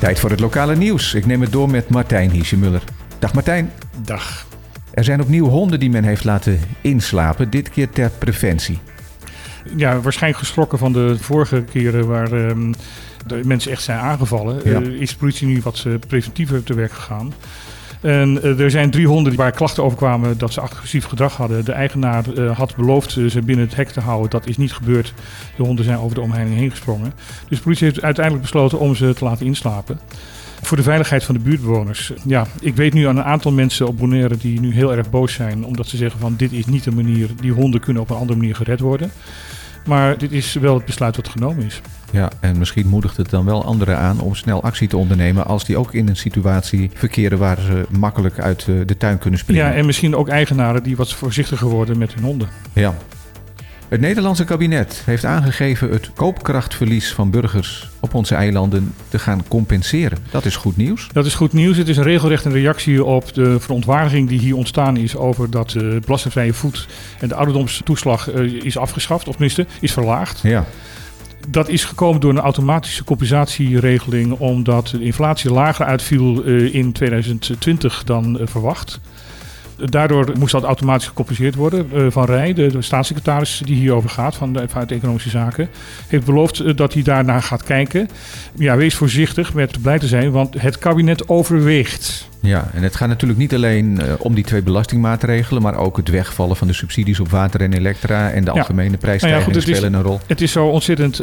Tijd voor het lokale nieuws. Ik neem het door met Martijn Hiesjemuller. Dag Martijn. Dag. Er zijn opnieuw honden die men heeft laten inslapen, dit keer ter preventie. Ja, waarschijnlijk geschrokken van de vorige keren waar ehm, de mensen echt zijn aangevallen. Ja. eh, is de politie nu wat eh, preventiever te werk gegaan. En eh, er zijn drie honden waar klachten over kwamen dat ze agressief gedrag hadden. De eigenaar eh, had beloofd eh, ze binnen het hek te houden. Dat is niet gebeurd. De honden zijn over de omheining heen gesprongen. Dus de politie heeft uiteindelijk besloten om ze te laten inslapen. Voor de veiligheid van de buurtbewoners. Ja, ik weet nu aan een aantal mensen op Bonaire die nu heel erg boos zijn. Omdat ze zeggen van dit is niet de manier. Die honden kunnen op een andere manier gered worden. Maar dit is wel het besluit wat genomen is. Ja, en misschien moedigt het dan wel anderen aan om snel actie te ondernemen als die ook in een situatie verkeren waar ze makkelijk uit eh, de tuin kunnen springen. Ja, en misschien ook eigenaren die wat voorzichtiger worden met hun honden. Ja. Het Nederlandse kabinet heeft aangegeven het koopkrachtverlies van burgers op onze eilanden te gaan compenseren. Dat is goed nieuws. Dat is goed nieuws. Het is een regelrechte reactie op de verontwaardiging die hier ontstaan is over dat de belastingvrije voet en de ouderdomstoeslag eh, is afgeschaft, of tenminste is verlaagd. Ja. Dat is gekomen door een automatische compensatieregeling, omdat de inflatie lager uitviel eh, in 2020 dan eh, verwacht. Daardoor moest dat automatisch gecompenseerd worden. Eh, Van Rij, de, de staatssecretaris die hierover gaat, van de, vanuit Economische Zaken, heeft beloofd eh, dat hij daarnaar gaat kijken. Ja, wees voorzichtig met blij te zijn, want het kabinet overweegt. Ja, en het gaat natuurlijk niet alleen eh, om die twee belastingmaatregelen, maar ook het wegvallen van de subsidies op water en elektra en de Ja. algemene prijsstijging Nou ja, goed, is- spelen een rol. Het is zo ontzettend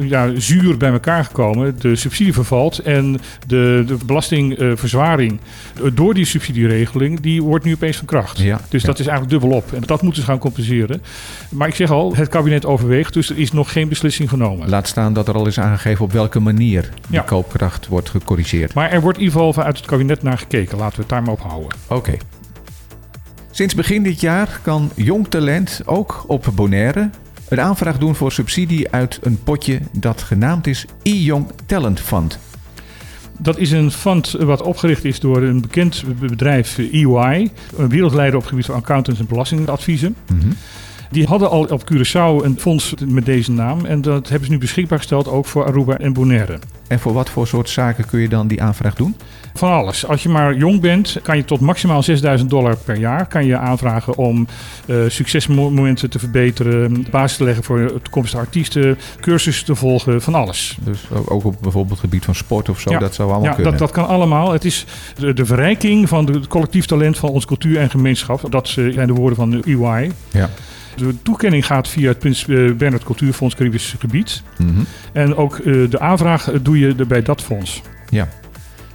ja, zuur bij elkaar gekomen. De subsidie vervalt en de, de belastingverzwaring door die subsidieregeling, die wordt nu opeens van kracht. Ja, Dus ja. dat is eigenlijk dubbelop. En dat moeten ze gaan compenseren. Maar ik zeg al, het kabinet overweegt, dus er is nog geen beslissing genomen. Laat staan dat er al is aangegeven op welke manier die Ja. koopkracht wordt gecorrigeerd. Maar er wordt in ieder geval vanuit het kabinet naar gekeken. Laten we het daar maar op houden. Oké. Sinds begin dit jaar kan jong talent ook op Bonaire een aanvraag doen voor subsidie uit een potje dat genaamd is e-Young Talent Fund. Dat is een fund wat opgericht is door een bekend bedrijf, EY. Een wereldleider op het gebied van accountants en belastingadviezen. Mhm. Die hadden al op Curaçao een fonds met deze naam. En dat hebben ze nu beschikbaar gesteld ook voor Aruba en Bonaire. En voor wat voor soort zaken kun je dan die aanvraag doen? Van alles. Als je maar jong bent, kan je tot maximaal 6000 dollar per jaar kan je aanvragen om eh, succesmomenten te verbeteren, basis te leggen voor toekomstige artiesten, cursussen te volgen, van alles. Dus ook op bijvoorbeeld het gebied van sport of zo, Ja. dat zou allemaal Ja, kunnen. dat, dat kan allemaal. Het is de, de verrijking van het collectief talent van onze cultuur en gemeenschap. Dat eh, zijn de woorden van de EY. Ja. De toekenning gaat via het Prins eh, Bernhard Cultuurfonds Caribisch Gebied. Mhm. En ook eh, de aanvraag eh, doe je bij dat fonds. ja.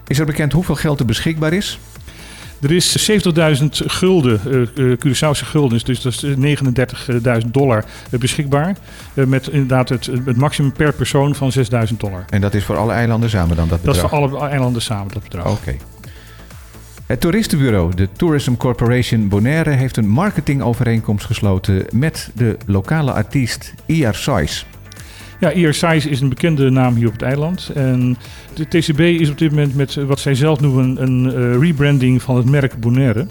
Is er bekend hoeveel geld er beschikbaar is? Er is 70.000 gulden, eh, Curaçaose gulden, dus dat is 39.000 dollar beschikbaar. Met inderdaad het, het maximum per persoon van 6.000 dollar. En dat is voor alle eilanden samen dan dat Dat is bedrag? voor alle eilanden samen, dat bedrag. Oké. Het toeristenbureau, de Tourism Corporation Bonaire, heeft een marketingovereenkomst gesloten met de lokale artiest IR Sais. Ja, IR is een bekende naam hier op het eiland. En de TCB is op dit moment met wat zij zelf noemen een eh, rebranding van het merk Bonaire.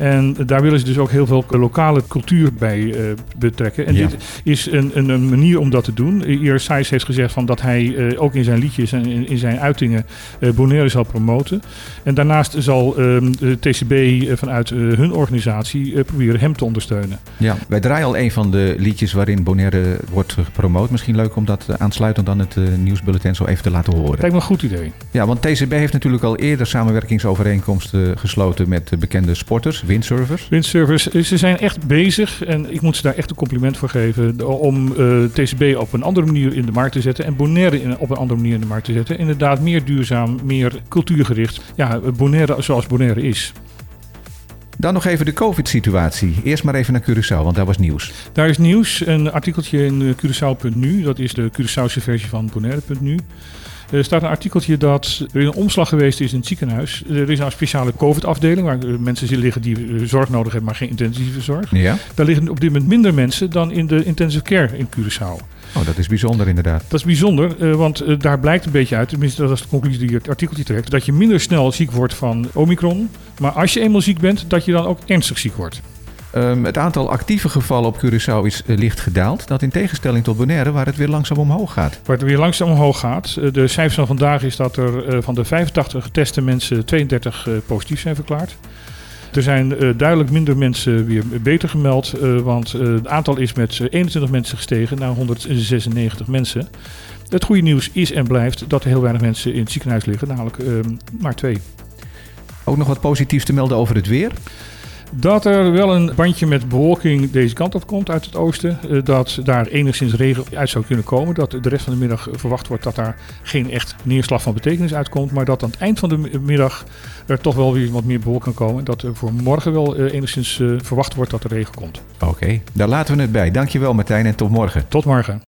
En daar willen ze dus ook heel veel lokale cultuur bij eh, betrekken. En Ja. dit is een, een, een manier om dat te doen. IR Size heeft gezegd van dat hij eh, ook in zijn liedjes en in, in zijn uitingen eh, Bonaire zal promoten. En daarnaast zal ehm, de TCB vanuit hun organisatie proberen hem te ondersteunen. Ja, wij draaien al een van de liedjes waarin Bonaire wordt gepromoot. Misschien leuk om dat aansluitend aan het nieuwsbulletin zo even te laten horen. Lijkt me een goed idee. Ja, want TCB heeft natuurlijk al eerder samenwerkingsovereenkomsten gesloten met de bekende sporters, windsurfers. Windsurfers, eh, ze zijn echt bezig en ik moet ze daar echt een compliment voor geven om eh, TCB op een andere manier in de markt te zetten en Bonaire op een andere manier in de markt te zetten. Inderdaad, meer duurzaam, meer cultuurgericht. Ja, Bonaire zoals Bonaire is. Dan nog even de COVID-situatie. Eerst maar even naar Curaçao, want daar was nieuws. Daar is nieuws, een artikeltje in eh, Curaçao.nu, dat is de Curaçaose versie van Bonaire.nu. Er staat een artikeltje dat er een omslag geweest is in het ziekenhuis. Er is nou een speciale COVID-afdeling waar eh, mensen zitten liggen die eh, zorg nodig hebben, maar geen intensieve zorg. Ja? Daar liggen op dit moment minder mensen dan in de intensive care in Curaçao. Oh, dat is bijzonder inderdaad. Dat is bijzonder, want daar blijkt een beetje uit, tenminste dat is de conclusie die het artikeltje trekt, dat je minder snel ziek wordt van Omicron. Maar als je eenmaal ziek bent, dat je dan ook ernstig ziek wordt. Ehm, het aantal actieve gevallen op Curaçao is eh, licht gedaald. Dat in tegenstelling tot Bonaire, waar het weer langzaam omhoog gaat. Waar het weer langzaam omhoog gaat. Eh, de cijfers van vandaag is dat er eh, van de 85 geteste mensen 32 eh, positief zijn verklaard. Er zijn duidelijk minder mensen weer beter gemeld, want het aantal is met eh, 21 mensen gestegen naar 196 mensen. Het goede nieuws is en blijft dat er heel weinig mensen in het ziekenhuis liggen, namelijk eh, maar twee. Ook nog wat positiefs te melden over het weer. Dat er wel een bandje met bewolking deze kant op komt uit het oosten. eh, Dat daar enigszins regen uit zou kunnen komen. Dat de rest van de middag verwacht wordt dat daar geen echt neerslag van betekenis uitkomt. Maar dat aan het eind van de mi- middag er toch wel weer wat meer bewolking kan komen. Dat er voor morgen wel eh, enigszins eh, verwacht wordt dat er regen komt. Oké, daar laten we het bij. Dankjewel Martijn en tot morgen. Tot morgen.